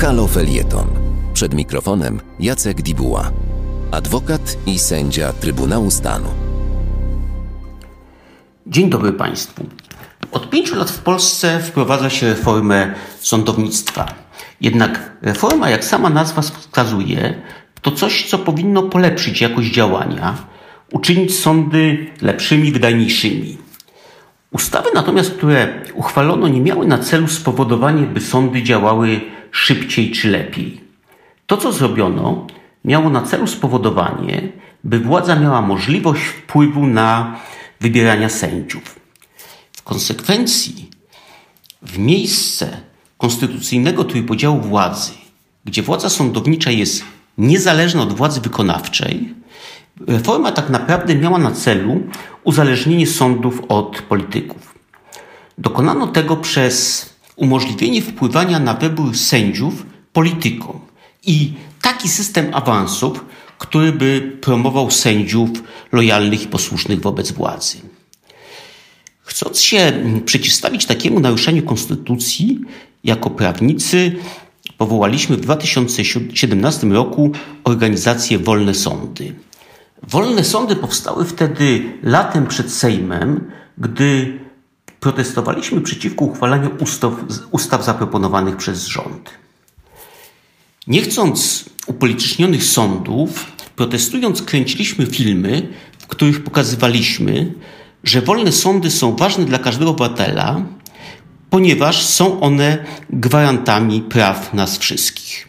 Halo Felieton. Przed mikrofonem Jacek Dibuła, adwokat i sędzia Trybunału Stanu. Dzień dobry Państwu. Od pięciu lat w Polsce wprowadza się reformę sądownictwa. Jednak reforma, jak sama nazwa wskazuje, to coś, co powinno polepszyć jakość działania, uczynić sądy lepszymi, wydajniejszymi. Ustawy natomiast, które uchwalono, nie miały na celu spowodowanie, by sądy działały szybciej czy lepiej. To, co zrobiono, miało na celu spowodowanie, by władza miała możliwość wpływu na wybierania sędziów. W konsekwencji, w miejsce konstytucyjnego trójpodziału władzy, gdzie władza sądownicza jest niezależna od władzy wykonawczej, reforma tak naprawdę miała na celu uzależnienie sądów od polityków. Dokonano tego przez umożliwienie wpływania na wybór sędziów politykom i taki system awansów, który by promował sędziów lojalnych i posłusznych wobec władzy. Chcąc się przeciwstawić takiemu naruszeniu konstytucji, jako prawnicy powołaliśmy w 2017 roku organizację Wolne Sądy. Wolne sądy powstały wtedy latem przed Sejmem, gdy protestowaliśmy przeciwko uchwalaniu ustaw, ustaw zaproponowanych przez rząd. Nie chcąc upolitycznionych sądów, protestując, kręciliśmy filmy, w których pokazywaliśmy, że wolne sądy są ważne dla każdego obywatela, ponieważ są one gwarantami praw nas wszystkich.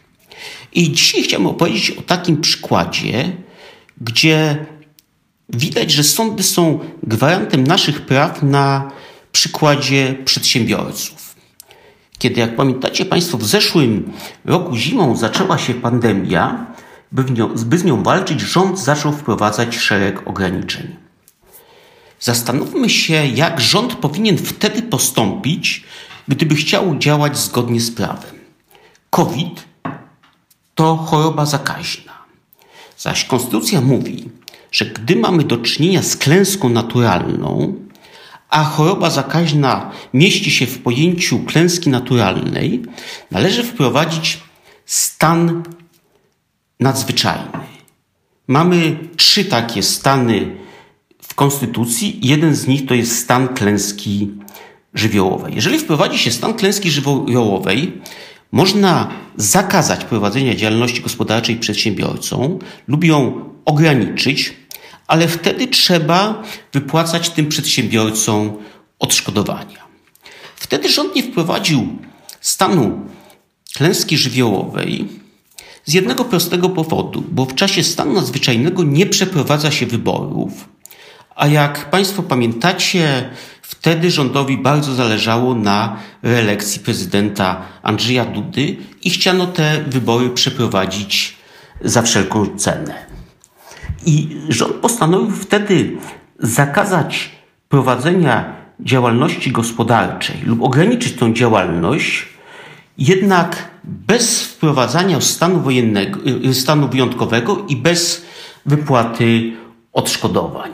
I dzisiaj chciałbym opowiedzieć o takim przykładzie, gdzie widać, że sądy są gwarantem naszych praw na przykładzie przedsiębiorców. Kiedy, jak pamiętacie Państwo, w zeszłym roku zimą zaczęła się pandemia, by, nią, by z nią walczyć, rząd zaczął wprowadzać szereg ograniczeń. Zastanówmy się, jak rząd powinien wtedy postąpić, gdyby chciał działać zgodnie z prawem. COVID to choroba zakaźna. Zaś konstytucja mówi, że gdy mamy do czynienia z klęską naturalną, a choroba zakaźna mieści się w pojęciu klęski naturalnej, należy wprowadzić stan nadzwyczajny. Mamy trzy takie stany w Konstytucji. Jeden z nich to jest stan klęski żywiołowej. Jeżeli wprowadzi się stan klęski żywiołowej, można zakazać prowadzenia działalności gospodarczej przedsiębiorcom lub ją ograniczyć, ale wtedy trzeba wypłacać tym przedsiębiorcom odszkodowania. Wtedy rząd nie wprowadził stanu klęski żywiołowej z jednego prostego powodu, bo w czasie stanu nadzwyczajnego nie przeprowadza się wyborów, a jak Państwo pamiętacie, wtedy rządowi bardzo zależało na reelekcji prezydenta Andrzeja Dudy i chciano te wybory przeprowadzić za wszelką cenę. I rząd postanowił wtedy zakazać prowadzenia działalności gospodarczej lub ograniczyć tą działalność, jednak bez wprowadzania stanu, wojennego, y, stanu wyjątkowego i bez wypłaty odszkodowań.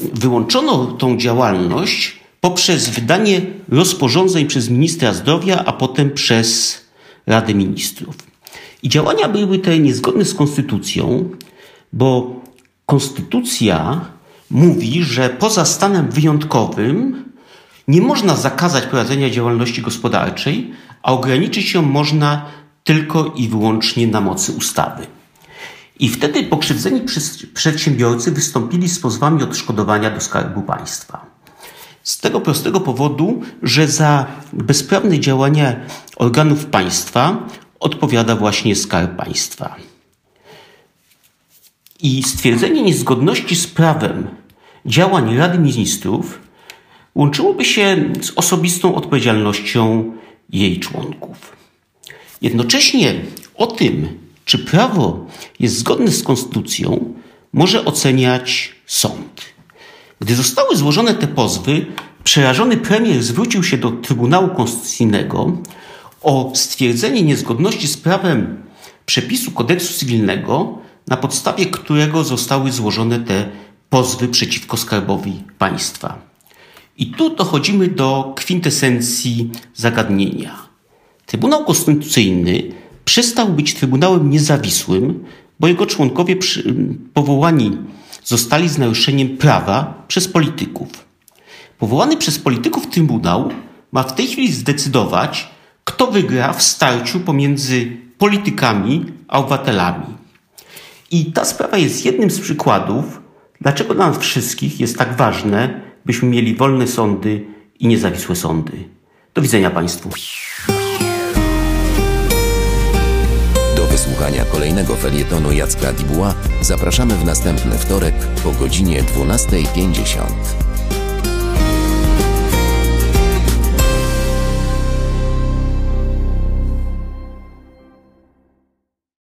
Wyłączono tą działalność poprzez wydanie rozporządzeń przez ministra zdrowia, a potem przez Radę Ministrów. I działania były te niezgodne z konstytucją, bo konstytucja mówi, że poza stanem wyjątkowym nie można zakazać prowadzenia działalności gospodarczej, a ograniczyć ją można tylko i wyłącznie na mocy ustawy. I wtedy pokrzywdzeni przedsiębiorcy wystąpili z pozwami odszkodowania do Skarbu Państwa. Z tego prostego powodu, że za bezprawne działania organów państwa odpowiada właśnie Skarb Państwa. I stwierdzenie niezgodności z prawem działań Rady Ministrów łączyłoby się z osobistą odpowiedzialnością jej członków. Jednocześnie o tym, czy prawo jest zgodne z konstytucją, może oceniać sąd. Gdy zostały złożone te pozwy, przerażony premier zwrócił się do Trybunału Konstytucyjnego o stwierdzenie niezgodności z prawem przepisu kodeksu cywilnego, na podstawie którego zostały złożone te pozwy przeciwko skarbowi państwa. I tu dochodzimy do kwintesencji zagadnienia. Trybunał Konstytucyjny przestał być Trybunałem niezawisłym, bo jego członkowie powołani zostali z naruszeniem prawa przez polityków. Powołany przez polityków Trybunał ma w tej chwili zdecydować, kto wygra w starciu pomiędzy politykami a obywatelami. I ta sprawa jest jednym z przykładów, dlaczego dla nas wszystkich jest tak ważne, byśmy mieli wolne sądy i niezawisłe sądy. Do widzenia Państwu. Do wysłuchania kolejnego felietonu Jacka Dibuła zapraszamy w następny wtorek po godzinie 12.50.